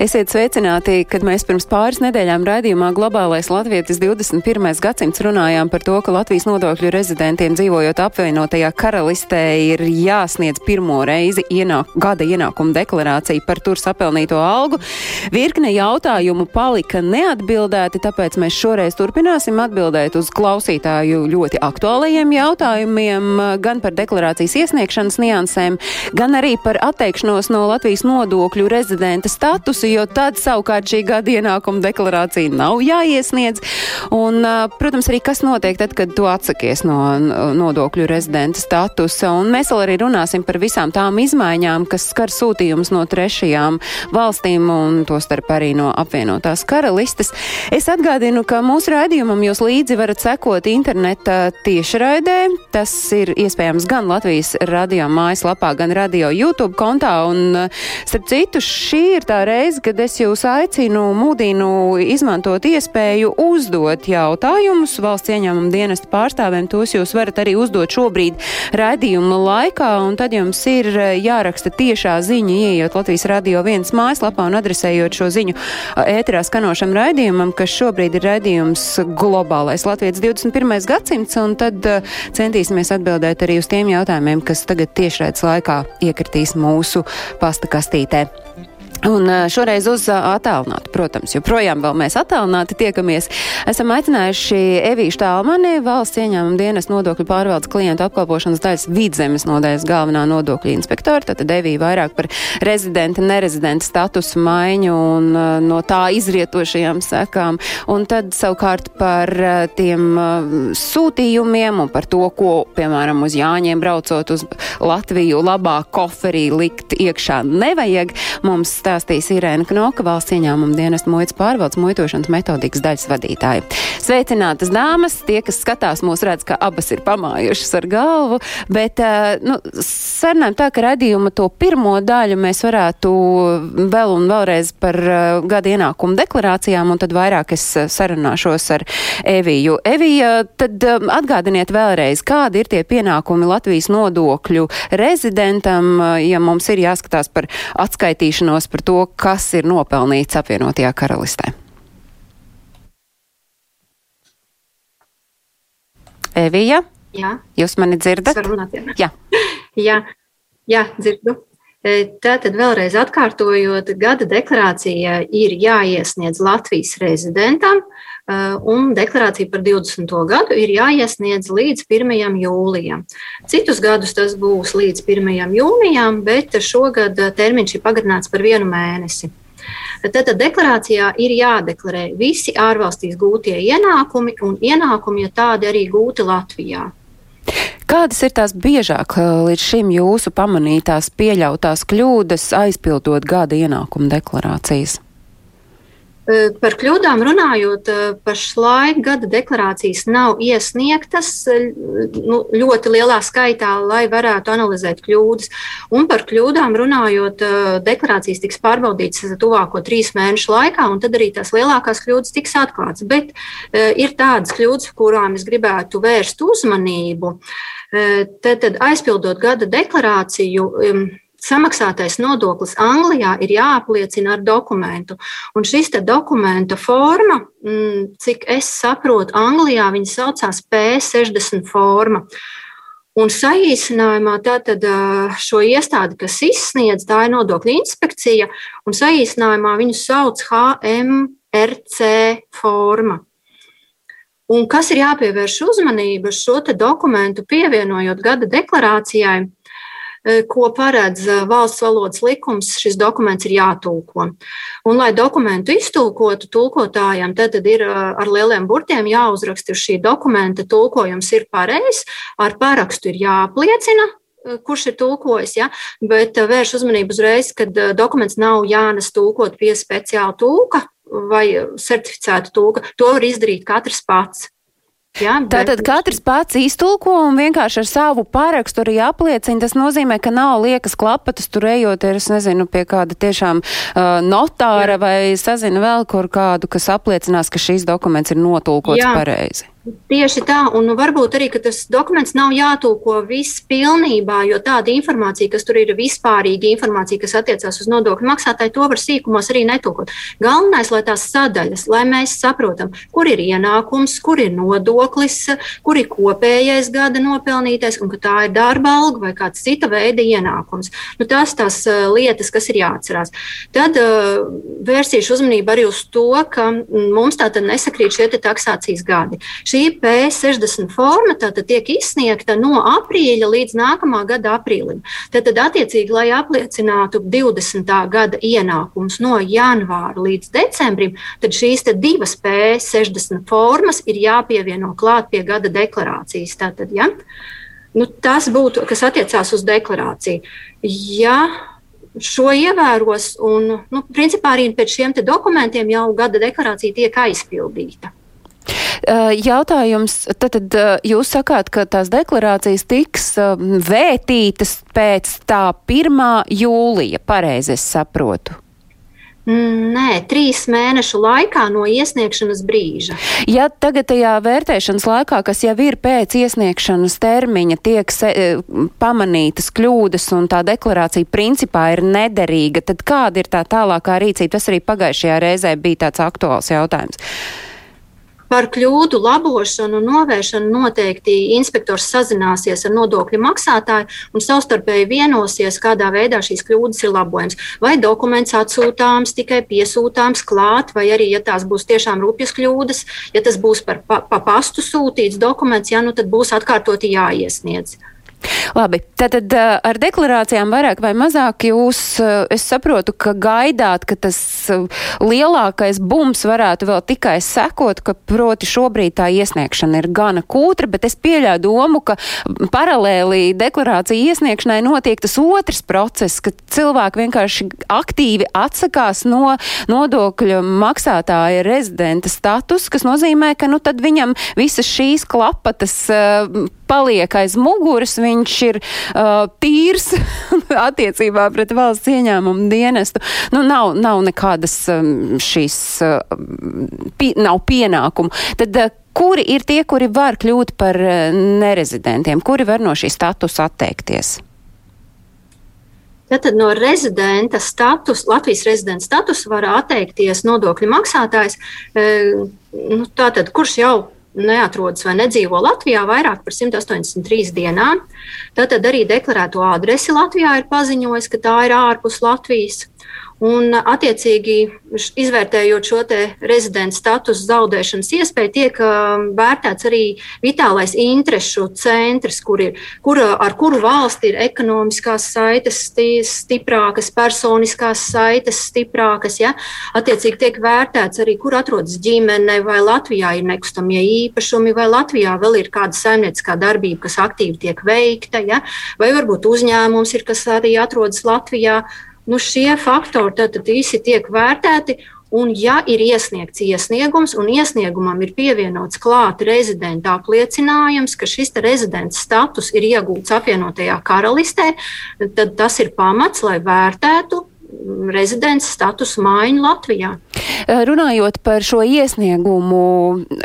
Esiet sveicināti, kad mēs pirms pāris nedēļām raidījumā Globālais Latvijas 21. gadsimts runājām par to, ka Latvijas nodokļu rezidentiem dzīvojot apvienotajā karalistē ir jāsniedz pirmo reizi ienāk, gada ienākuma deklarācija par tur sapelnīto algu. Virkne jautājumu palika neatbildēti, tāpēc mēs šoreiz turpināsim atbildēt uz klausītāju ļoti aktuālajiem jautājumiem, gan par deklarācijas iesniegšanas niansēm, gan arī par atteikšanos no Latvijas nodokļu rezidenta statusa jo tad savukārt šī gada ienākuma deklarācija nav jāiesniedz. Un, protams, arī kas notiek tad, kad tu atsakies no nodokļu rezidenta statusa. Un mēs vēl arī runāsim par visām tām izmaiņām, kas skar sūtījumus no trešajām valstīm un to starp arī no apvienotās karalistes. Es atgādinu, ka mūsu raidījumam jūs līdzi varat sekot interneta tiešraidē. Tas ir iespējams gan Latvijas radio mājaslapā, gan radio YouTube kontā. Un, starp citu, šī ir tā reize, kad es jūs aicinu, mudinu izmantot iespēju uzdot jautājumus valsts ieņēmuma dienesta pārstāvēm. Tos jūs varat arī uzdot šobrīd raidījuma laikā, un tad jums ir jāraksta tiešā ziņa, ieejot Latvijas radio viens mājaslapā un adresējot šo ziņu ēterā skanošam raidījumam, kas šobrīd ir raidījums globālais Latvijas 21. gadsimts, un tad centīsimies atbildēt arī uz tiem jautājumiem, kas tagad tiešraides laikā iekritīs mūsu pasta kastītē. Un šoreiz uz attālināti, protams, joprojām vēl mēs attālināti tiekamies. Esam aicinājuši Evīšu Tālmani, valsts ieņēmuma dienas nodokļu pārvaldes klientu apkalpošanas daļas vidzemes nodaļas galvenā nodokļu inspektora. Tad Evija vairāk par rezidenta, nerezidenta statusu maiņu un no tā izrietošajām sekām. Un tad savukārt par tiem sūtījumiem un par to, ko, piemēram, uz Jāņiem braucot uz Latviju labāk koferī likt iekšā nevajag. Mums stāstīs Irēna Knoka, valsts ieņēmuma dienesta muitas pārvaldes muitošanas metodikas daļas vadītāja. Sveicinātas dāmas, tie, kas skatās mūs redz, ka abas ir pamājušas ar galvu, bet, nu, sarunājam tā, ka radījuma to pirmo daļu mēs varētu vēl un vēlreiz par gada ienākumu deklarācijām, un tad vairāk es sarunāšos ar Eviju. Evija, tad atgādiniet vēlreiz, kādi ir tie pienākumi Latvijas nodokļu rezidentam, ja mums ir jāskatās par atskaitīšanos par to, kas ir nopelnīts apvienotajā karalistē. Evija, Jā, jūs mani dzirdat? runāt. Jā. jā, jā, dzirdu. Tātad vēlreiz atkārtojot, gada deklarācija ir jāiesniedz Latvijas rezidentam, un deklarācija par 20. gadu ir jāiesniedz līdz 1. jūlijam. Citus gadus tas būs līdz 1. jūnijam, bet šogad termiņš ir pagarināts par vienu mēnesi. Tātad deklarācijā ir jādeklarē visi ārvalstīs gūtie ienākumi un ienākumi, ja tādi arī gūti Latvijā. Kādas ir tās biežāk līdz šim jūsu pamanītās pieļautās kļūdas aizpildot gada ienākuma deklarācijas? Par kļūdām runājot, pašlaik gada deklarācijas nav iesniegtas nu, ļoti lielā skaitā, lai varētu analizēt kļūdas. Un par kļūdām runājot, deklarācijas tiks pārbaudītas tuvāko trīs mēnešu laikā, un tad arī tās lielākās kļūdas tiks atklātas. Bet ir tādas kļūdas, kurām es gribētu vērst uzmanību. Tad, tad aizpildot gada deklarāciju, samaksātais nodoklis Anglijā ir jāapliecina ar dokumentu. Un šis dokumenta forma, cik es saprotu, Anglijā viņa saucās P60 forma. Un saīsinājumā tātad šo iestādi, kas izsniedz, tā ir nodokļu inspekcija, un saīsinājumā viņu sauc HMRC forma. Un kas ir jāpievērš uzmanība šo dokumentu pievienojot gada deklarācijai, ko paredz valsts valodas likums, šis dokuments ir jātulko. Un, lai dokumentu iztulkotu tulkotājiem, tad, tad ir ar lieliem burtiem jāuzraksta šī dokumenta tulkojums ir pareizs, ar parakstu ir jāapliecina, kurš ir tulkojis, ja? bet vērš uzmanību uzreiz, ka dokuments nav jānes tulkot pie speciāla tulka vai certificēta tulka. To var izdarīt katrs pats. Ja, Tātad katrs pats iztulko un vienkārši ar savu parakstu arī apliecina. Tas nozīmē, ka nav liekas klapatas tur ejot, es nezinu, pie kāda tiešām uh, notāra Jā. vai sazina vēl kur kādu, kas apliecinās, ka šīs dokuments ir notulkots Jā. pareizi. Tieši tā, un nu, varbūt arī tas dokuments nav jātulko viss pilnībā, jo tāda informācija, kas tur ir vispārīga informācija, kas attiecās uz nodokļu maksātāju, to var sīkumos arī netulkot. Galvenais, lai tās sadaļas, lai mēs saprotam, kur ir ienākums, kur ir nodoklis, kur ir kopējais gada nopelnītais, un ka tā ir darba alga vai kāds cita veida ienākums. Nu, tās tās lietas, kas ir jāatcerās. Tad uh, vērsīšu uzmanību arī uz to, ka mums tā tad nesakrīt šie taksācijas gadi. Šī P60 forma tātad tiek izsniegta no aprīļa līdz nākamā gada aprīlim. Tad, attiecīgi, lai apliecinātu 20. gada ienākumus no janvāra līdz decembrim, tad šīs divas P60 formas ir jāpievieno klāt pie gada deklarācijas. Tātad, ja? nu, tas būtu, kas attiecās uz deklarāciju. Ja šo ievēros, un nu, principā arī pēc šiem dokumentiem jau gada deklarācija tiek aizpildīta. Jautājums, tad, tad jūs sakāt, ka tās deklarācijas tiks vētītas pēc tā 1. jūlija, pareizi es saprotu? Mm, nē, trīs mēnešu laikā no iesniegšanas brīža. Ja tagad tajā vērtēšanas laikā, kas jau ir pēc iesniegšanas termiņa, tiek se, pamanītas kļūdas un tā deklarācija principā ir nederīga, tad kāda ir tā tālākā rīcība? Tas arī pagājušajā reizē bija tāds aktuāls jautājums. Par kļūdu labošanu un novēršanu noteikti inspektors sazināsies ar nodokļu maksātāju un savstarpēji vienosies, kādā veidā šīs kļūdas ir labojams. Vai dokuments atsūtāms, tikai piesūtāms klāt, vai arī, ja tās būs tiešām rupjas kļūdas, ja tas būs par pa, pa pastu sūtīts dokuments, ja, nu, tad būs atkārtoti jāiesniedz. Labi, tātad ar deklarācijām vairāk vai mazāk jūs, es saprotu, ka gaidāt, ka tas lielākais bums varētu vēl tikai sekot, ka proti šobrīd tā iesniegšana ir gana kūtra, bet es pieļauju domu, ka paralēli deklarācija iesniegšanai notiek tas otrs process, ka cilvēki vienkārši aktīvi atsakās no nodokļu maksātāja rezidenta status, kas nozīmē, ka nu tad viņam visas šīs klapatas paliek aiz muguras, viņš ir uh, tīrs attiecībā pret valsts ieņēmumu dienestu. Nu, nav, nav nekādas um, šīs, uh, pi, nav pienākumu. Tad, uh, kuri ir tie, kuri var kļūt par uh, nerezidentiem, kuri var no šī statusa atteikties? Tātad no rezidenta status, Latvijas rezidenta statusa var atteikties nodokļu maksātājs, nu, tātad, kurš jau neatrodas vai nedzīvo Latvijā vairāk par 183 dienām. Tātad arī deklarēto adresi Latvijā ir paziņojis, ka tā ir ārpus Latvijas. Un, attiecīgi, izvērtējot šo rezidents statusu zaudēšanas iespēju, tiek uh, vērtēts arī vitālais interešu centrs, kur ir, kur, ar kuru valsti ir ekonomiskās saites stiprākas, personiskās saites stiprākas. Ja? Attiecīgi, tiek vērtēts arī, kur atrodas ģimene, vai Latvijā ir nekustamie īpašumi, vai Latvijā vēl ir kāda saimnieciskā darbība, kas aktīvi tiek veikta, ja? vai varbūt uzņēmums ir, kas arī atrodas Latvijā nu, šie faktori tad, tad visi tiek vērtēti. Un, ja ir iesniegts iesniegums, un iesniegumam ir pievienots klāt rezidenta apliecinājums, ka šis rezidents status ir iegūts apvienotajā karalistē, tad tas ir pamats, lai vērtētu rezidents statusu maiņu Latvijā. Eh, runājot par šo iesniegumu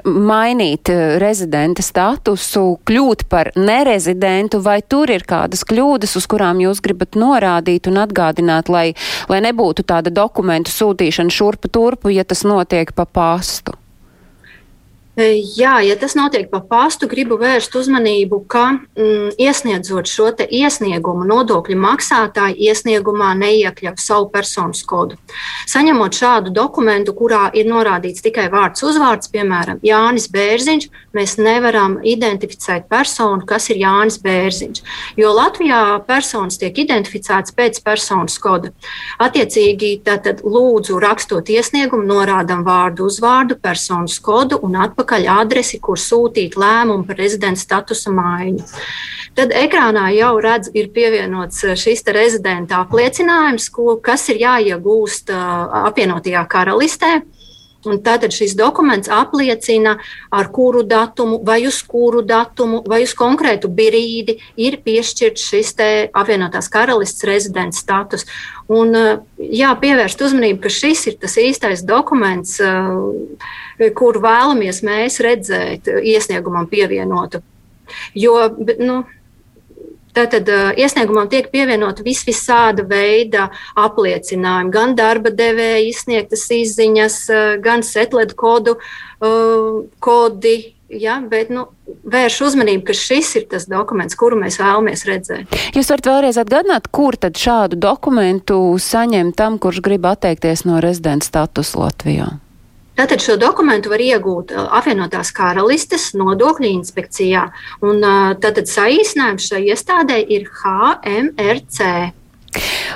mainīt eh, rezidenta statusu, kļūt par nerezidentu, vai tur ir kādas kļūdas, uz kurām jūs gribat norādīt un atgādināt, lai, lai nebūtu tāda dokumentu sūtīšana šurpu turpu, ja tas notiek pa pastu? Jā, ja tas notiek pa pastu, gribu vērst uzmanību, ka mm, iesniedzot šo iesniegumu, nodokļu maksātāji iesniegumā neiekļauj savu personas kodu. Saņemot šādu dokumentu, kurā ir norādīts tikai vārds uzvārds, piemēram, Jānis Bērziņš, mēs nevaram identificēt personu, kas ir Jānis Bērziņš. Jo Latvijā personas tiek identificētas pēc personas koda. Attiecīgi, tad lūdzu rakstot iesniegumu, norādam vārdu uzvārdu, personas kodu un atpakaļ atpakaļ adresi, kur sūtīt lēmumu par rezidenta statusa maiņu. Tad ekrānā jau redz, ir pievienots šis rezidenta apliecinājums, ko, kas ir jāiegūst apvienotajā karalistē. Un tātad šis dokuments apliecina, ar kuru datumu, vai uz kuru datumu, vai uz konkrētu brīdi ir piešķirts šis apvienotās karalists rezidents status. Un, jā, pievērst uzmanību, ka šis ir tas īstais dokuments, kuru vēlamies mēs redzēt iesniegumam pievienotu. Jo, nu, Tātad iesniegumam tiek pievienot vis visāda veida apliecinājumi, gan darba devēja izsniegtas izziņas, gan setledu kodu kodi. Ja, bet nu, vērš uzmanību, ka šis ir tas dokuments, kuru mēs vēlamies redzēt. Jūs varat vēlreiz atgādināt, kur tad šādu dokumentu saņem tam, kurš grib atteikties no rezidenta statusa Latvijā? Tātad šo dokumentu var iegūt apvienotās karalistes nodokļu inspekcijā. Un, tātad saīsinājums šai iestādē ir HMRC.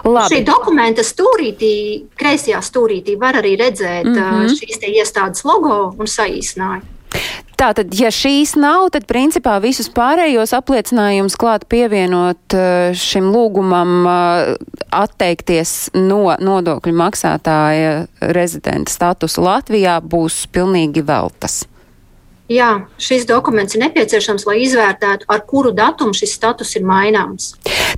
Labi. Šī dokumenta stūrītī, kreisajā stūrītī var arī redzēt mm -hmm. šīs iestādes logo un saīsinājumu. Tātad, ja šīs nav, tad principā visus pārējos apliecinājumus klāt pievienot eh, šim lūgumam eh, atteikties no nodokļu maksātāja rezidenta statusa Latvijā būs pilnīgi veltas. Jā, šis dokuments ir nepieciešams, lai izvērtētu, ar kuru datumu šis status ir maināms.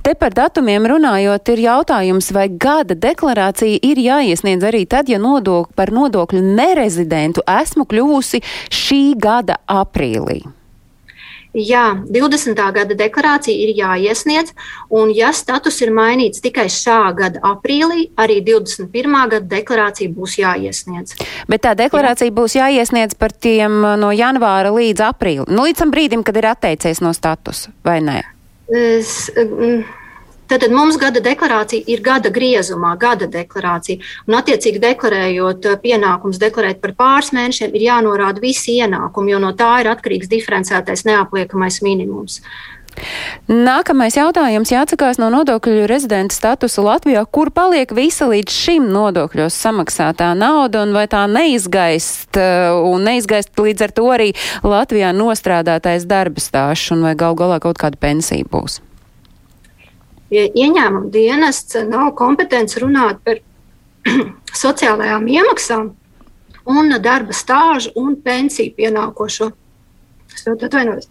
Te par datumiem runājot, ir jautājums, vai gada deklarācija ir jāiesniedz arī tad, ja nodok par nodokļu nerezidentu esmu kļuvusi šī gada aprīlī. Jā, 20. gada deklarācija ir jāiesniedz, un, ja status ir mainīts tikai šā gada aprīlī, arī 21. gada deklarācija būs jāiesniedz. Bet tā deklarācija Jā. būs jāiesniedz par tiem uh, no janvāra līdz aprīlim, nu, līdz tam brīdim, kad ir atteicies no statusa, vai nē? Es, mm, Tātad mums gada deklarācija ir gada griezumā, gada deklarācija. Un, attiecīgi, deklarējot eh, pienākums deklarēt par pāris mēnešiem, ir jānorāda visi ienākumi, jo no tā ir atkarīgs diferencētais neapliekamais minimums. Nākamais jautājums jāatsakās no nodokļu rezidenta statusa Latvijā. Kur paliek visa līdz šim nodokļos samaksātā nauda un vai tā neizgaist eh, un neizgaist līdz ar to arī Latvijā nostrādātais darba stāsts un vai gal galā kaut kāda pensija būs? Ieņēmuma dienests nav kompetents runāt par sociālajām iemaksām un darba stāžu un pensiju pienākošo. Es ļoti atvainojos.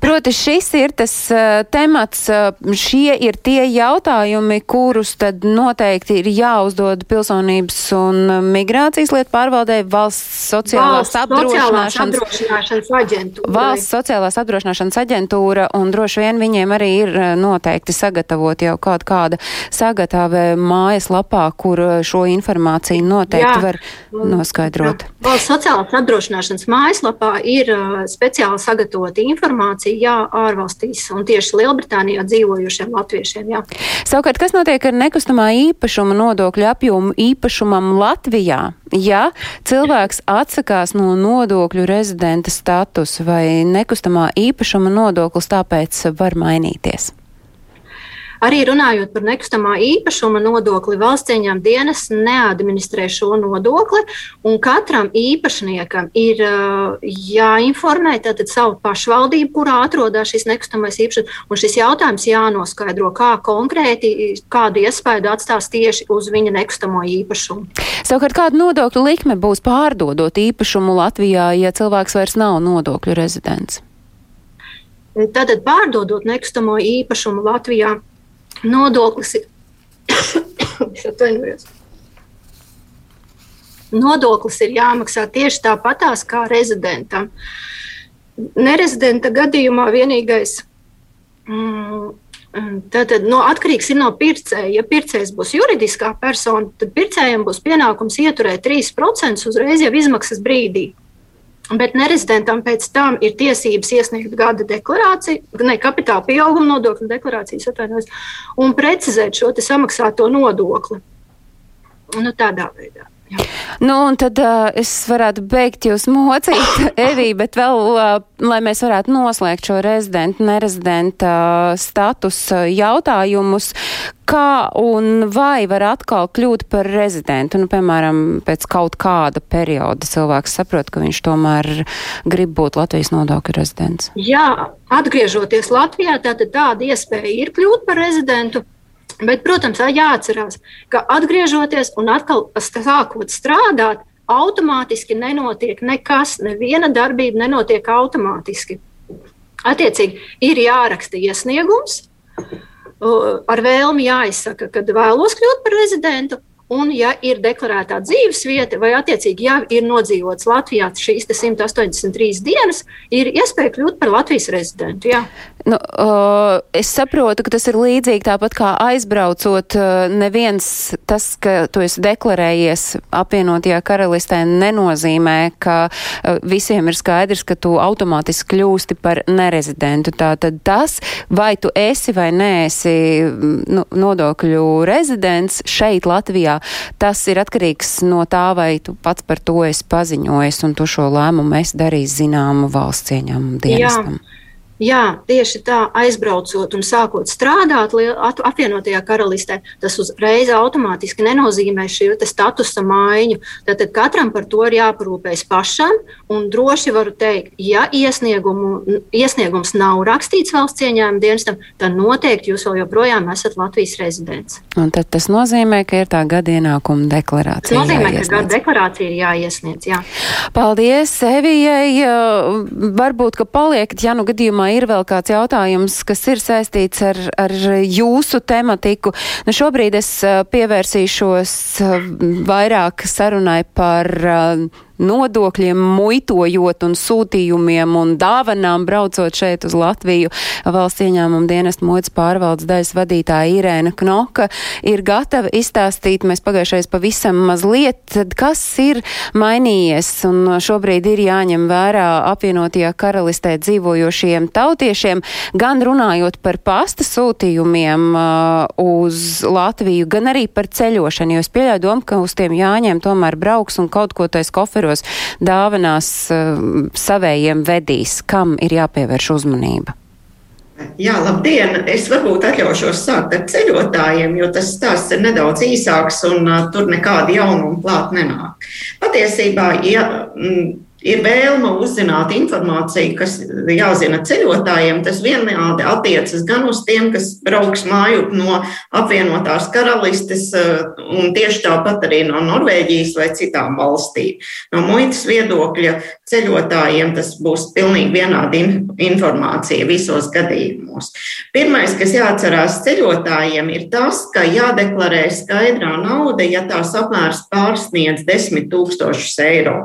Proti, šis ir tas uh, temats, uh, šie ir tie jautājumi, kurus tad noteikti ir jāuzdod pilsonības un migrācijas lietu pārvaldē valsts sociālās, valsts apdrošināšanas, apdrošināšanas aģentūra. Valsts sociālās apdrošināšanas aģentūra, un droši vien viņiem arī ir noteikti sagatavot jau kaut kāda sagatavē mājaslapā, kur šo informāciju noteikti Jā. var noskaidrot. Jā. Valsts sociālās apdrošināšanas mājaslapā ir uh, speciāli sagatavota informācija situācija jā, ārvalstīs un tieši Lielbritānijā dzīvojušiem latviešiem. Jā. Savukārt, kas notiek ar nekustamā īpašuma nodokļu apjomu īpašumam Latvijā? Ja cilvēks atsakās no nodokļu rezidenta status vai nekustamā īpašuma nodoklis tāpēc var mainīties? Arī runājot par nekustamā īpašuma nodokli, valsts ieņēmuma dienas neadministrē šo nodokli, un katram īpašniekam ir uh, jāinformē tātad savu pašvaldību, kurā atrodas šis nekustamais īpašums, un šis jautājums jānoskaidro, kā konkrēti, kādu iespēju atstās tieši uz viņa nekustamo īpašumu. Savukārt, kāda nodokļu likme būs pārdodot īpašumu Latvijā, ja cilvēks vairs nav nodokļu rezidents? Tātad pārdodot nekustamo īpašumu Latvijā, Nodoklis ir. Nodoklis ir jāmaksā tieši tāpatās kā rezidentam. Nerezidenta gadījumā vienīgais mm, Tātad no, atkarīgs ir no pircēja. Ja pircējs būs juridiskā persona, tad pircējiem būs pienākums ieturēt 3% uzreiz jau izmaksas brīdī. Bet nerezidentam pēc tam ir tiesības iesniegt gada deklarāciju, ne kapitāla pieauguma nodokļu deklarācijas, atvainojos, un precizēt šo samaksāto nodokli. Nu, tādā veidā. Jā. Nu, un tad uh, es varētu beigt jūs mocīt, Evī, bet vēl, uh, lai mēs varētu noslēgt šo rezidentu, nerezidenta uh, status uh, jautājumus, kā un vai var atkal kļūt par rezidentu? Nu, piemēram, pēc kaut kāda perioda cilvēks saprot, ka viņš tomēr grib būt Latvijas nodokļu rezidents. Jā, atgriežoties Latvijā, tātad tāda iespēja ir kļūt par rezidentu. Bet, protams, jāatcerās, ka atgriežoties un atkal sākot strādāt, automātiski nenotiek nekas, neviena darbība nenotiek automātiski. Attiecīgi, ir jāraksta iesniegums, ar vēlmi jāizsaka, kad vēlos kļūt par rezidentu, Un, ja ir deklarētā dzīves vieta, vai attiecīgi jau ir nodzīvots Latvijā šīs 183 dienas, ir iespēja kļūt par Latvijas rezidentu. Jā. Nu, uh, es saprotu, ka tas ir līdzīgi tāpat kā aizbraucot. Uh, neviens tas, ka tu esi deklarējies apvienotajā karalistē, nenozīmē, ka uh, visiem ir skaidrs, ka tu automātiski kļūsti par nerezidentu. Tātad tas, vai tu esi vai neesi nu, nodokļu rezidents šeit Latvijā, tas ir atkarīgs no tā, vai tu pats par to esi paziņojis un tu šo lēmumu esi darījis zināmu valsts ieņēmumu dienestam. Jā. Jā, tieši tā, aizbraucot un sākot strādāt apvienotajā karalistē, tas uzreiz automātiski nenozīmē šī statusa maiņu. Tad katram par to ir jāparūpējas pašam. Un droši varu teikt, ja iesniegums nav rakstīts valsts ieņēmuma dienestam, tad noteikti jūs vēl joprojām esat Latvijas rezidents. Un tad tas nozīmē, ka ir tā gada ienākuma deklarācija. Tas nozīmē, jāiesniedz. ka gada deklarācija ir jāiesniedz. Jā. Paldies, Evijai. Varbūt, ka paliekat, ja nu gadījumā ir vēl kāds jautājums, kas ir saistīts ar, ar jūsu tematiku. Nu, šobrīd es pievērsīšos vairāk sarunai par nodokļiem, muitojot un sūtījumiem un dāvanām braucot šeit uz Latviju. Valsts ieņēmuma dienesta muitas pārvaldes daļas vadītāja Irēna Knoka ir gatava izstāstīt, mēs pagājušais pavisam mazliet, kas ir mainījies un šobrīd ir jāņem vērā apvienotajā karalistē dzīvojošiem tautiešiem, gan runājot par pasta sūtījumiem uh, uz Latviju, gan arī par ceļošanu, jo es pieļauju domu, ka uz tiem jāņem tomēr brauks un kaut ko tais koferos kuros dāvanās uh, savējiem vedīs, kam ir jāpievērš uzmanība? Jā, labdien! Es varbūt atļaušos sākt ar ceļotājiem, jo tas stāsts ir nedaudz īsāks un uh, tur nekādi jaunumi klāt nenāk. Patiesībā, ja, mm, ir vēlme uzzināt informāciju, kas jāzina ceļotājiem. Tas vienādi attiecas gan uz tiem, kas brauks māju no apvienotās karalistes, eh, un tieši tāpat arī no Norvēģijas vai citām valstīm. No muitas viedokļa ceļotājiem tas būs pilnīgi vienāda informācija visos gadījumos. Pirmais, kas jāatcerās ceļotājiem, ir tas, ka jādeklarē skaidrā nauda, ja tās apmērs pārsniedz 10 tūkstošus eiro.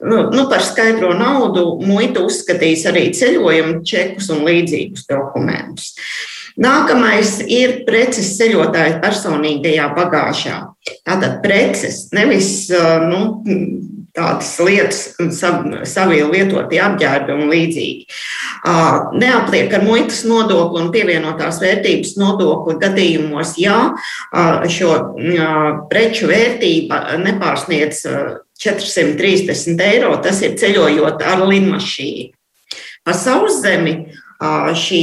Nu, nu, par skaidro naudu muita uzskatīs arī ceļojumu čekus un līdzīgus dokumentus. Nākamais ir preces ceļotāja personīgajā bagāžā. Tātad preces, nevis nu, tādas lietas, savi lietotie apģērbi un līdzīgi. Neapliek ar muitas nodokli un pievienotās vērtības nodokli gadījumos, ja šo preču vērtība nepārsniedz 430 eiro. Tas ir ceļojot ar lidmašīnu. Pa sauszemi šī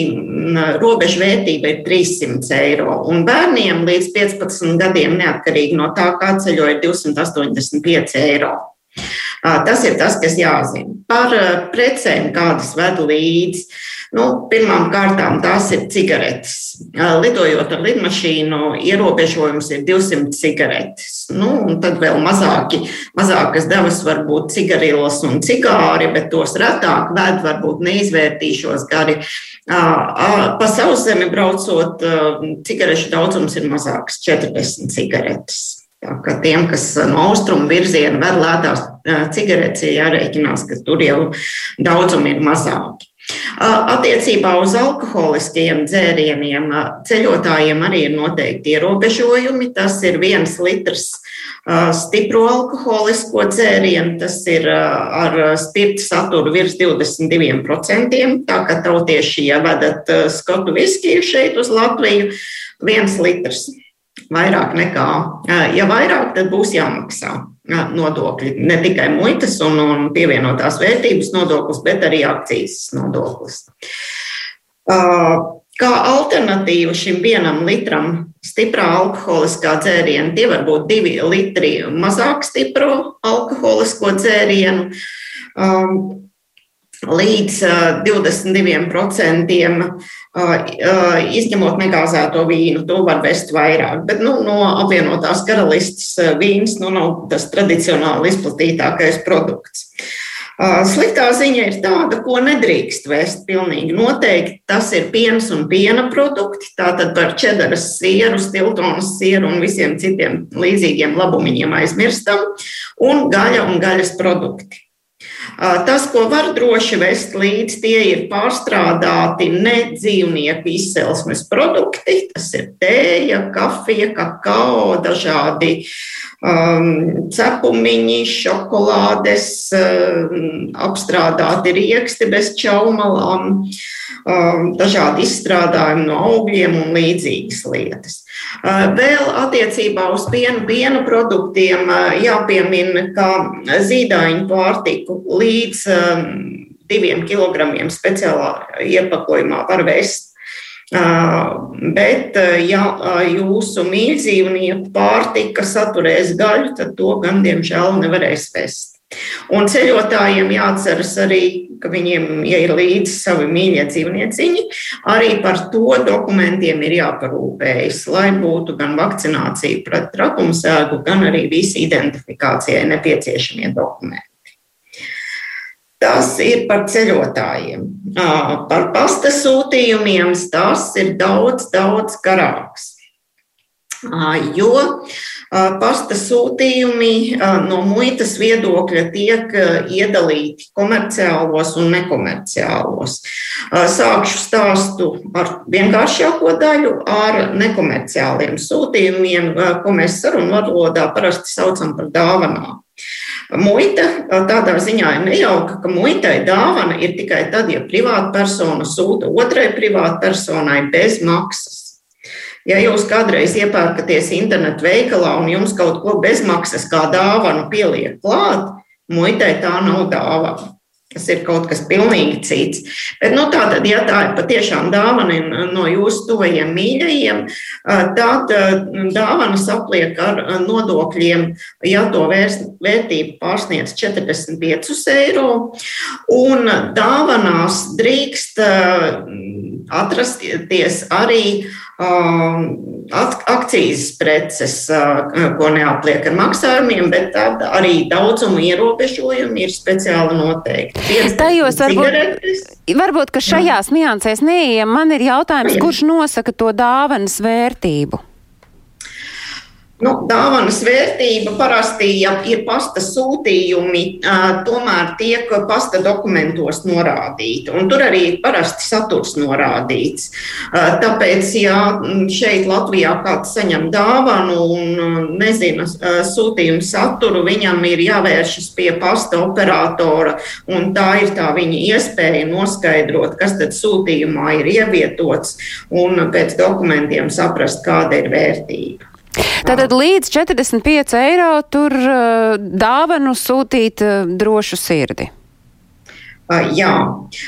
robeža vērtība ir 300 eiro. Un bērniem līdz 15 gadiem, neatkarīgi no tā, kā ceļo, ir 285 eiro. Tas ir tas, kas jāzina. Par precēm, kādas ved līdzi. Nu, pirmām kārtām tās ir cigaretes. Lidojot ar lidmašīnu, ierobežojums ir 200 cigaretes. Nu, tad vēl mazāki, mazākas devas var būt cigarillas un cigāri, bet tos retāk ved, varbūt neizvērtīšos gari. Pa sauszemi braucot, cigarešu daudzums ir mazāks - 40 cigaretes. Tā kā tiem, kas no austrumu virziena ved lētās cigaretes, ir jārēķinās, ka tur jau daudzumi ir mazāki. Attiecībā uz alkoholiskajiem dzērieniem ceļotājiem arī ir noteikti ierobežojumi. Tas ir viens litrs stipro alkoholisko dzērienu, tas ir ar spirta saturu virs 22%. Tā kā tautieši, ja vedat skotu viskiju šeit uz Latviju, viens litrs vairāk nekā, ja vairāk, tad būs jāmaksā nodokļi. Ne tikai muitas un, un pievienotās vērtības nodoklis, bet arī akcijas nodoklis. Kā alternatīva šim vienam litram stiprā alkoholiskā dzēriena, tie var būt divi litri mazāk stipro alkoholisko dzērienu. Līdz 22% izņemot negāzēto vīnu. To var vest vairāk. Bet nu, no apvienotās karalistes vīns nu, nav tas tradicionāli izplatītākais produkts. Sliktā ziņa ir tāda, ko nedrīkst vest pilnīgi noteikti. Tas ir piens un piena produkti. Tātad par čedaras sieru, stiltonas sieru un visiem citiem līdzīgiem labumiņiem aizmirstam. Un gaļa un gaļas produkti. Tas, ko var droši vest līdzi, tie ir pārstrādāti ne dzīvnieku izcelsmes produkti. Tas ir tēja, kafija, kakao, dažādi um, cepumiņi, šokolādes, um, apstrādāti rieksti bez čaumalām, um, dažādi izstrādājumi no augļiem un līdzīgas lietas. Uh, vēl attiecībā uz pienu, piena produktiem uh, jāpiemina, ka zīdaiņu pārtiku līdz um, diviem kilogramiem speciālā iepakojumā var vest. Uh, bet, ja jūsu mīļdzīvnieku pārtika saturēs gaļu, tad to gan, diemžēl, nevarēs vest. Un ceļotājiem jāatceras arī, ka viņiem, ja ir līdzi savi mīļie dzīvnieciņi, arī par to dokumentiem ir jāparūpējas, lai būtu gan vakcinācija pret trakumsēgu, gan arī visi identifikācijai nepieciešamie dokumenti. Tas ir par ceļotājiem. Par pasta sūtījumiem tas ir daudz, daudz garāks. Jo pasta sūtījumi no muitas viedokļa tiek iedalīti komerciālos un nekomerciālos. Sākšu stāstu ar vienkāršāko daļu, ar nekomerciāliem sūtījumiem, ko mēs sarunvalodā parasti saucam par dāvanām. Muita tādā ziņā ir nejauka, ka muitai dāvana ir tikai tad, ja privātpersona sūta otrai privātpersonai bez maksas. Ja jūs kādreiz iepērkaties internetu veikalā un jums kaut ko bezmaksas kā dāvanu pieliek klāt, muitai tā nav dāvana. Tas ir kaut kas pilnīgi cits. Bet, nu, tā tad, ja tā ir patiešām dāvana no jūsu tuvajiem mīļajiem, tad dāvanas apliek ar nodokļiem, ja to vērtība pārsniedz 45 eiro. Un dāvanās drīkst atrasties arī Um, akcijas preces, uh, ko neapliek ar maksājumiem, bet arī daudzumu ierobežojumi ir speciāli noteikti. Tajos varbūt, varbūt, ka šajās niansēs neiem, man ir jautājums, kurš nosaka to dāvanas vērtību? Nu, dāvanas vērtība parasti, ja ir pasta sūtījumi, tomēr tiek pasta dokumentos norādīta. Tur arī parasti saturs norādīts. Tāpēc, ja šeit Latvijā kāds saņem dāvanu un nezina sūtījumu saturu, viņam ir jāvēršas pie pasta operatora, un tā ir tā viņa iespēja noskaidrot, kas tad sūtījumā ir ievietots, un pēc dokumentiem saprast, kāda ir vērtība. Tātad līdz 45 eiro tur uh, dāvanu sūtīt uh, drošu sirdi. Jā.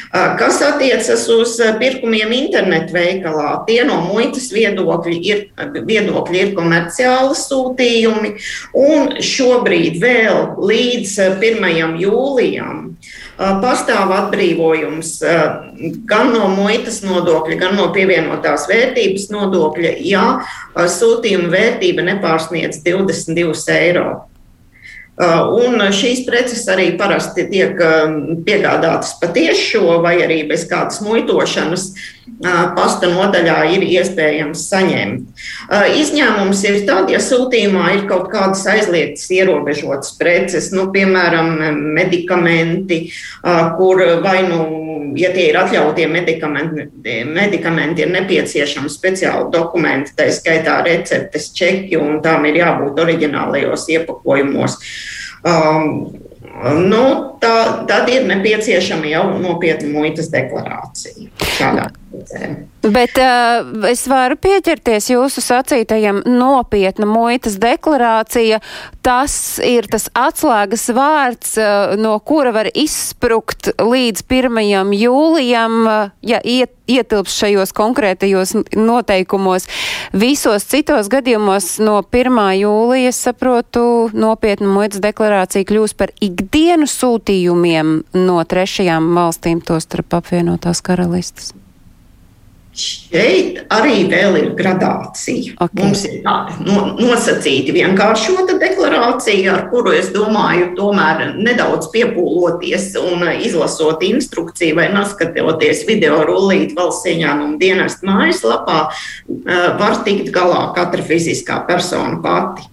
Kas attiecas uz pirkumiem internetu veikalā, tie no muitas viedokļa ir, viedokļa ir komerciāli sūtījumi, un šobrīd vēl līdz 1. jūlijam pastāv atbrīvojums gan no muitas nodokļa, gan no pievienotās vērtības nodokļa, ja sūtījuma vērtība nepārsniedz 22 eiro. Un šīs preces arī parasti tiek piegādātas patiešo vai arī bez kādas muitošanas. Pasta nodaļā ir iespējams saņemt. Izņēmums ir tad, ja sūtījumā ir kaut kādas aizliegtas, ierobežotas preces, nu, piemēram, medikamenti, kur vai nu, ja tie ir atļautie medikamenti, medikamenti ir nepieciešami speciāli dokumenti, tā skaitā receptes, čeki, un tām ir jābūt oriģinālajos iepakojumos. Um, nu, tā, tad ir nepieciešama jau nopietna muitas deklarācija. Šādā Bet uh, es varu pieķerties jūsu sacītajam nopietna muitas deklarācija. Tas ir tas atslēgas vārds, uh, no kura var izsprukt līdz 1. jūlijam, uh, ja iet, ietilps šajos konkrētajos noteikumos. Visos citos gadījumos no 1. jūlija, saprotu, nopietna muitas deklarācija kļūs par ikdienu sūtījumiem no trešajām valstīm, to starp apvienotās karalistas? Šeit arī vēl ir gradācija. Okay. Mums ir tāda no, nosacīta vienkāršota deklarācija, ar kuru es domāju, tomēr nedaudz piepūloties un izlasot instrukciju vai noskatoties video rullīt valsts ieņēmuma dienesta mājaslapā, eh, var tikt galā katra fiziskā persona pati.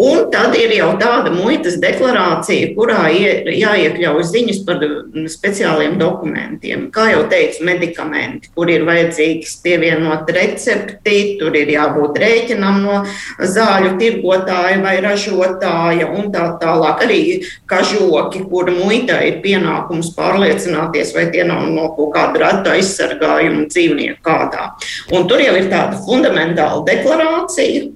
Un tad ir jau tāda muitas deklarācija, kurā jāiekļauj ziņas par speciāliem dokumentiem. Kā jau teicu, medikamenti, kur ir vajadzīgs pievienot recepti, tur ir jābūt rēķinam no zāļu tirgotāja vai ražotāja un tā tālāk. Arī kažoki, kur muitā ir pienākums pārliecināties, vai tie nav no kaut kāda reta aizsargājuma dzīvnieku kādā. Un tur jau ir tāda fundamentāla deklarācija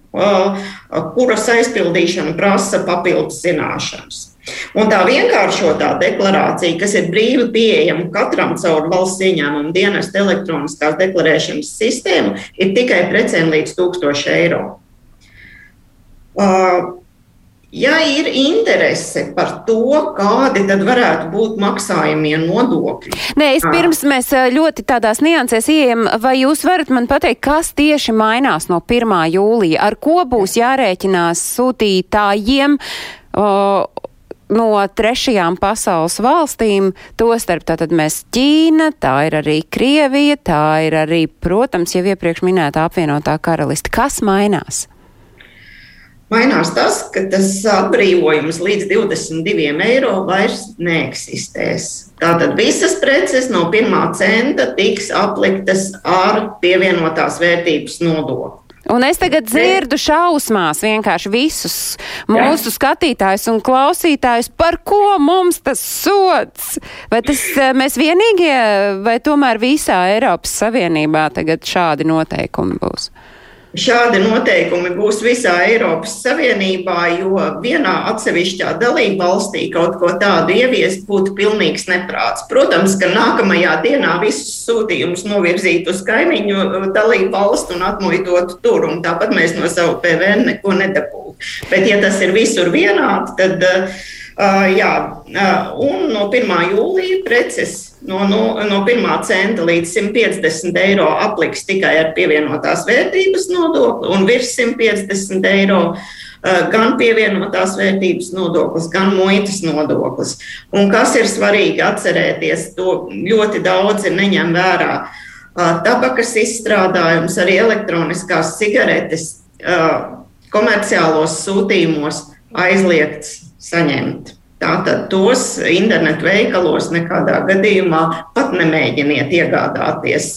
kuras aizpildīšana prasa papildus zināšanas. Un tā vienkāršotā deklarācija, kas ir brīvi pieejama katram caur valsts ieņēmuma dienesta elektroniskās deklarēšanas sistēmu, ir tikai precēm līdz 1000 eiro. Uh, Ja ir interese par to, kādi tad varētu būt maksājumie nodokļi. Nē, es pirms mēs ļoti tādās niansēs ieejam, vai jūs varat man pateikt, kas tieši mainās no 1. jūlija, ar ko būs jārēķinās sūtītājiem? O, no trešajām pasaules valstīm, tostarp tātad mēs Ķīna, tā ir arī Krievija, tā ir arī, protams, jau iepriekš minēta apvienotā karalista. Kas mainās? Mainās tas, ka tas atbrīvojums līdz 22 eiro vairs neeksistēs. Tātad visas preces no pirmā centa tiks apliktas ar pievienotās vērtības nodokli. Un es tagad dzirdu šausmās vienkārši visus mūsu skatītājus un klausītājus, par ko mums tas sots. Vai tas mēs vienīgie, vai tomēr visā Eiropas Savienībā tagad šādi noteikumi būs? Šādi noteikumi būs visā Eiropas Savienībā, jo vienā atsevišķā dalība valstī kaut ko tādu ieviest būtu pilnīgs neprāts. Protams, ka nākamajā dienā visus sūtījumus novirzīt uz kaimiņu dalību valstu un atmuitot tur, un tāpat mēs no savu PVN neko nedabūtu. Bet, ja tas ir visur vienādi, tad uh, jā, uh, un no 1. jūlija preces no, no, no 1 centa līdz 150 eiro apliks tikai ar pievienotās vērtības nodokli, un virs 150 eiro uh, gan pievienotās vērtības nodoklis, gan muitas nodoklis. Un kas ir svarīgi atcerēties, to ļoti daudzi neņem vērā. Uh, tabakas izstrādājums, arī elektroniskās cigaretes uh, komerciālos sūtījumos aizliegts saņemt. Tātad tos internetu veikalos nekādā gadījumā pat nemēģiniet iegādāties,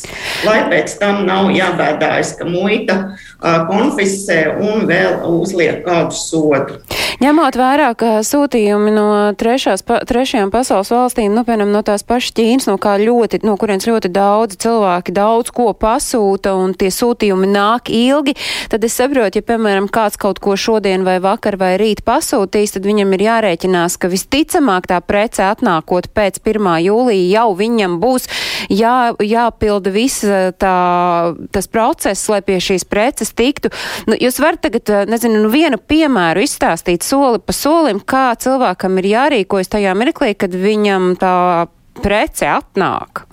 lai pēc tam nav jābēdājas, ka muita konfiscē un vēl uzliek kādu sodu. Ņemot vērā, ka sūtījumi no trešās, pa, trešajām pasaules valstīm, nu, piemēram, no tās pašas Ķīnas, no, ļoti, no kurienes ļoti daudz cilvēki daudz ko pasūta un tie sūtījumi nāk ilgi, tad es saprotu, ja, piemēram, kāds kaut ko šodien vai vakar vai rīt pasūtīs, tad viņam ir jārēķinās, ka visticamāk tā prece atnākot pēc 1. jūlija jau viņam būs jā, jāpilda visa tā, tas process, lai pie šīs preces tiktu. Nu, jūs varat tagad, nezinu, nu, vienu piemēru izstāstīt soli pa solim, kā cilvēkam ir jārīkojas tajā mirklī, kad viņam tā prece atnāk.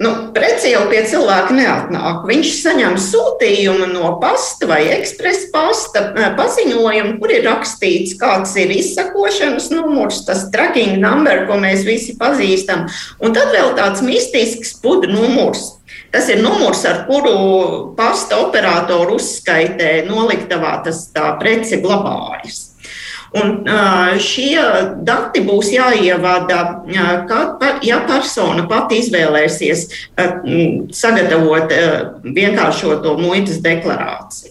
Nu, preci jau pie cilvēka neatnāk. Viņš saņem sūtījumu no pasta vai ekspresa pasta eh, paziņojumu, kur ir rakstīts, kāds ir izsakošanas numurs, tas tracking number, ko mēs visi pazīstam. Un tad vēl tāds mistisks pudu numurs. Tas ir numurs, ar kuru pasta operatoru uzskaitē noliktavā tas tā prece glabājas. Un šie dati būs jāievada, kad, ja persona pati izvēlēsies sagatavot vienkāršoto muitas deklarāciju.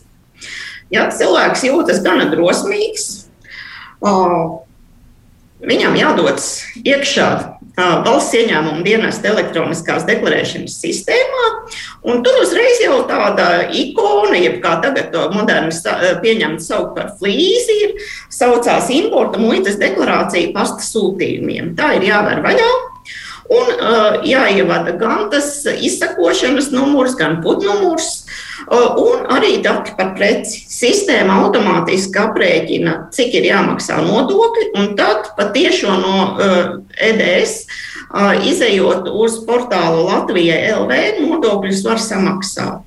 Ja cilvēks jūtas gana drosmīgs, viņam jādodas iekšā valsts ieņēmuma dienesta elektroniskās deklarēšanas sistēmā. Tur uzreiz jau tāda ikona, jeb kā tagad to moderni pieņemta saukt par flīzi, ir saucās importa muitas deklarācija pasta sūtījumiem. Tā ir jāver vaļā. Un uh, jāievada gan tas izsakošanas numurs, gan putnumurs, uh, un arī dati par preci. Sistēma automātiski aprēķina, cik ir jāmaksā nodokļi, un tad patiešo no uh, EDS uh, izējot uz portālu Latvijai LV nodokļus var samaksāt.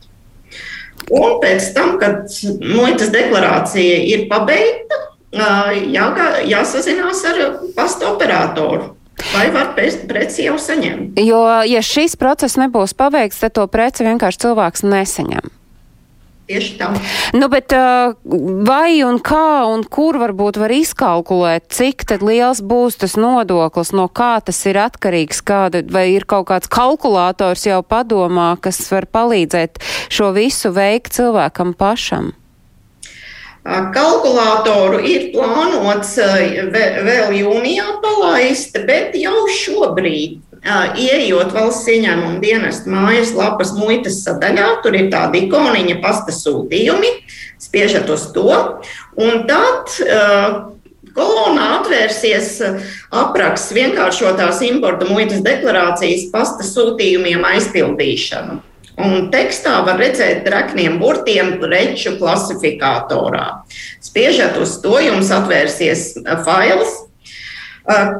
Un pēc tam, kad muitas deklarācija ir pabeigta, jā, jāsazinās ar pasta operatoru. Vai var preci jau saņemt? Jo, ja šis process nebūs paveikts, tad to preci vienkārši cilvēks nesaņem. Tieši tā. Nu, bet vai un kā un kur varbūt var izkalkulēt, cik liels būs tas nodoklis, no kā tas ir atkarīgs, kāda, vai ir kaut kāds kalkulators jau padomā, kas var palīdzēt šo visu veikt cilvēkam pašam? Kalkulātoru ir plānots vēl jūnijā palaist, bet jau šobrīd Ieejot valsts ieņēmuma dienesta mājas lapas muitas sadaļā, tur ir tāda ikoniņa pasta sūtījumi, spiežat uz to, un tad kolonā atvērsies apraksts vienkāršotās importa muitas deklarācijas pasta sūtījumiem aizpildīšanu. Un tekstā var redzēt trakniem burtiem preču klasifikatorā. Spiežot uz to, jums atvērsies fails,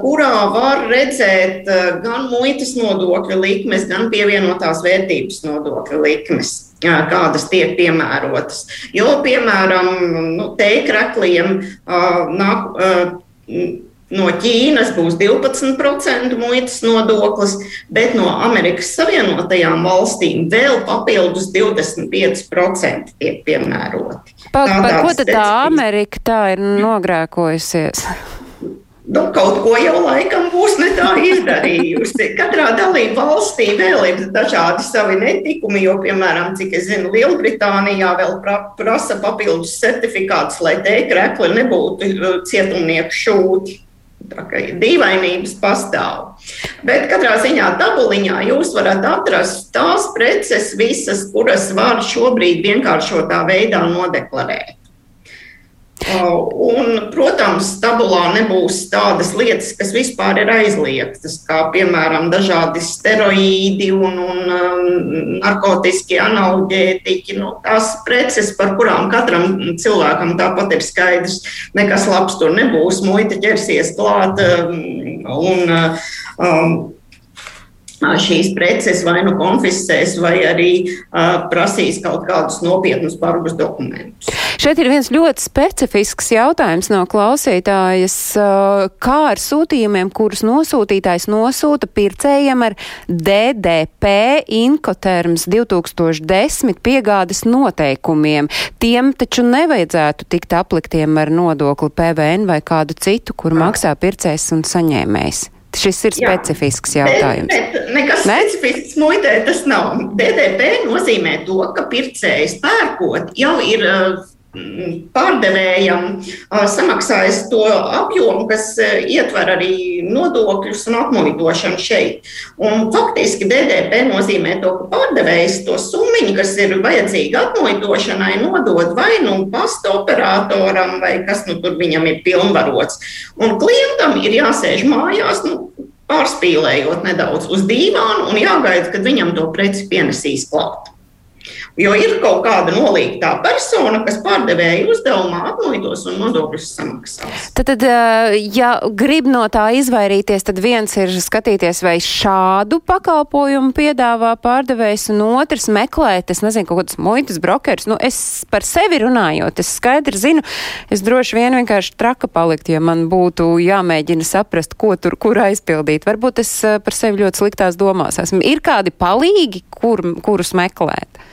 kurā var redzēt gan muitas nodokļa likmes, gan pievienotās vērtības nodokļa likmes, kādas tiek piemērotas. Jo, piemēram, nu, teikrakliem nāk. No Ķīnas būs 12% muitas nodoklis, bet no Amerikas Savienotajām valstīm vēl papildus 25% tiek piemēroti. Pa, par ko tad tā Amerika tā ir nogrēkojusies? nu, kaut ko jau laikam būs ne tā izdarījusi. Katrā dalību valstī vēl ir dažādi savi netikumi, jo, piemēram, cik es zinu, Lielbritānijā vēl pra, prasa papildus certifikātus, lai tēkrekli nebūtu uh, cietumnieku šūti. Tā kā dīvainības pastāv. Bet katrā ziņā tabuliņā jūs varat atrast tās preces, visas, kuras var šobrīd vienkāršotā veidā nodeklarēt. Un, protams, tabulā nebūs tādas lietas, kas vispār ir aizliegtas, kā piemēram dažādi steroīdi un, un um, narkotiski analģētiķi. Nu, tās preces, par kurām katram cilvēkam tāpat ir skaidrs, nekas labs tur nebūs. Muita ķersies klāt um, un um, šīs preces vai nu konfiscēs, vai arī uh, prasīs kaut kādus nopietnus bargus dokumentus. Šeit ir viens ļoti specifisks jautājums no klausītājas. Kā ar sūtījumiem, kurus nosūtītājs nosūta pircējiem ar DDP Inkoterms 2010 piegādes noteikumiem? Tiem taču nevajadzētu tikt apliktiem ar nodokli PVN vai kādu citu, kur maksā pircējs un saņēmējs. Šis ir Jā, specifisks jautājums. Bet, bet nekas ne? specifisks muitē tas nav. DDP nozīmē to, ka pircējs pērkot jau ir pārdevējam samaksājis to apjomu, kas ietver arī nodokļus un apmuitošanu šeit. Un faktiski DDP nozīmē to, ka pārdevējs to summu, kas ir vajadzīga apmuitošanai, nodod vai nu pasta operatoram, vai kas nu tur viņam ir pilnvarots. Un klientam ir jāsēž mājās. Nu, Pārspīlējot nedaudz uz dīvānu un jāgaida, kad viņam to preci pienesīs klāt. Jo ir kaut kāda nolīgtā persona, kas pārdevēja uzdevumā apmuitos un nodokļus samaksās. Tad, tad, eh, ja grib no tā izvairīties, tad viens ir skatīties, vai šādu pakalpojumu piedāvā pārdevējs, un otrs meklēt, es nezinu, kaut kādas muitas brokerus. Nu, es par sevi runājot, es skaidri zinu, es droši vien vienkārši traka palikt, ja man būtu jāmēģina saprast, ko tur, kur aizpildīt. Varbūt es eh, par sevi ļoti sliktās domās esmu. Ir kādi palīgi, kur, kurus meklēt?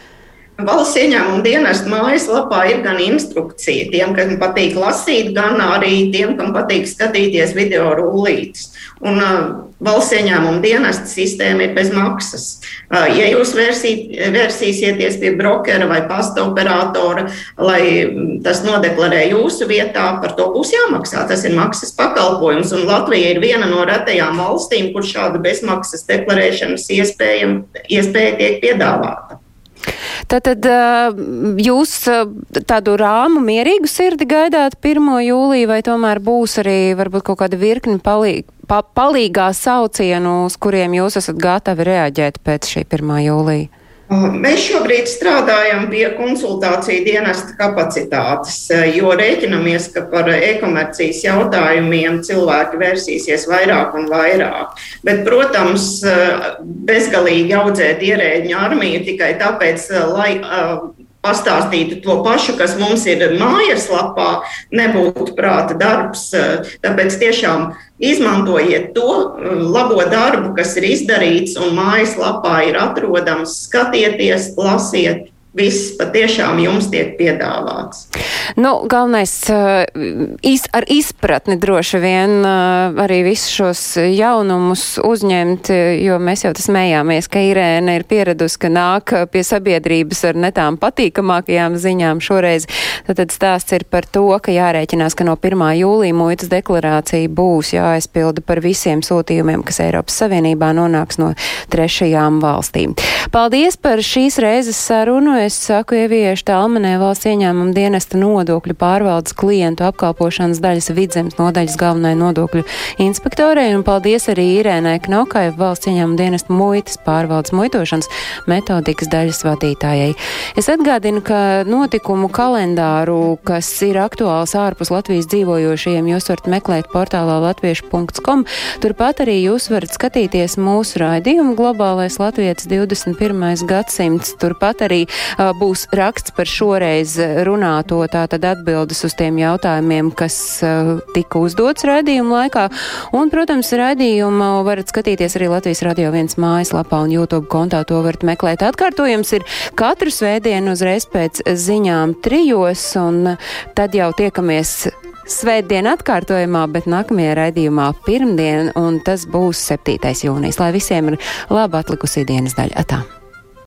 Valsts ieņēmuma dienesta mājaslapā ir gan instrukcija tiem, kam patīk lasīt, gan arī tiem, kam patīk skatīties video rullītes. Un, uh, valsts ieņēmuma dienesta sistēma ir bez maksas. Uh, ja jūs vērsīt, vērsīsieties pie brokera vai pasta operatora, lai tas nodeklarē jūsu vietā, par to būs jāmaksā. Tas ir maksas pakalpojums. Un Latvija ir viena no retajām valstīm, kur šāda bezmaksas deklarēšanas iespēja, iespēja tiek piedāvāta. Tātad jūs tādu rāmu mierīgu sirdi gaidāt 1. jūliju, vai tomēr būs arī varbūt kaut kāda virkni palīga? Pa, palīgā saucienu, uz kuriem jūs esat gatavi reaģēt pēc šī 1. jūlija? Mēs šobrīd strādājam pie konsultāciju dienesta kapacitātes, jo rēķinamies, ka par e-komercijas jautājumiem cilvēki vērsīsies vairāk un vairāk. Bet, protams, bezgalīgi audzēt ierēģiņu armiju tikai tāpēc, lai pastāstītu to pašu, kas mums ir mājaslapā, nebūtu prāta darbs. Tāpēc tiešām izmantojiet to labo darbu, kas ir izdarīts un mājaslapā ir atrodams. Skatieties, lasiet, viss patiešām jums tiek piedāvāts. Nu, galvenais iz, ar izpratni droši vien uh, arī visus šos jaunumus uzņemt, jo mēs jau tas smējāmies, ka Irēna ir pieradusi, ka nāk pie sabiedrības ar netām patīkamākajām ziņām šoreiz. Tad stāsts ir par to, ka jārēķinās, ka no 1. jūlija muitas deklarācija būs jāaizpilda par visiem sūtījumiem, kas Eiropas Savienībā nonāks no trešajām valstīm. Paldies par šīs reizes sarunu. Es saku ieviešu Talmanē valsts ieņēmuma dienesta nodokļu pārvaldes klientu apkalpošanas daļas vidzemes nodaļas galvenai nodokļu inspektorei un paldies arī Irēnai Knokai valsts ieņēmuma dienesta muitas pārvaldes muitošanas metodikas daļas vadītājai. Es atgādinu, ka notikumu kalendāru, kas ir aktuāls ārpus Latvijas dzīvojošajiem, jūs varat meklēt portālā latviešu.com. Turpat arī jūs varat skatīties mūsu raidījumu globālais latvietis 21. gadsimts. Turpat arī būs raksts par šoreiz runāto tātad atbildes uz tiem jautājumiem, kas tika uzdots raidījuma laikā. Un, protams, raidījumu varat skatīties arī Latvijas Radio 1 mājaslapā un YouTube kontā. To varat meklēt. Atkārtojums ir katru svētdienu uzreiz pēc ziņām trijos, un tad jau tiekamies Svētdien atkārtojumā, bet nākamajā raidījumā pirmdien, un tas būs 7. jūnijas. Lai visiem ir laba atlikusī dienas daļa. Atā.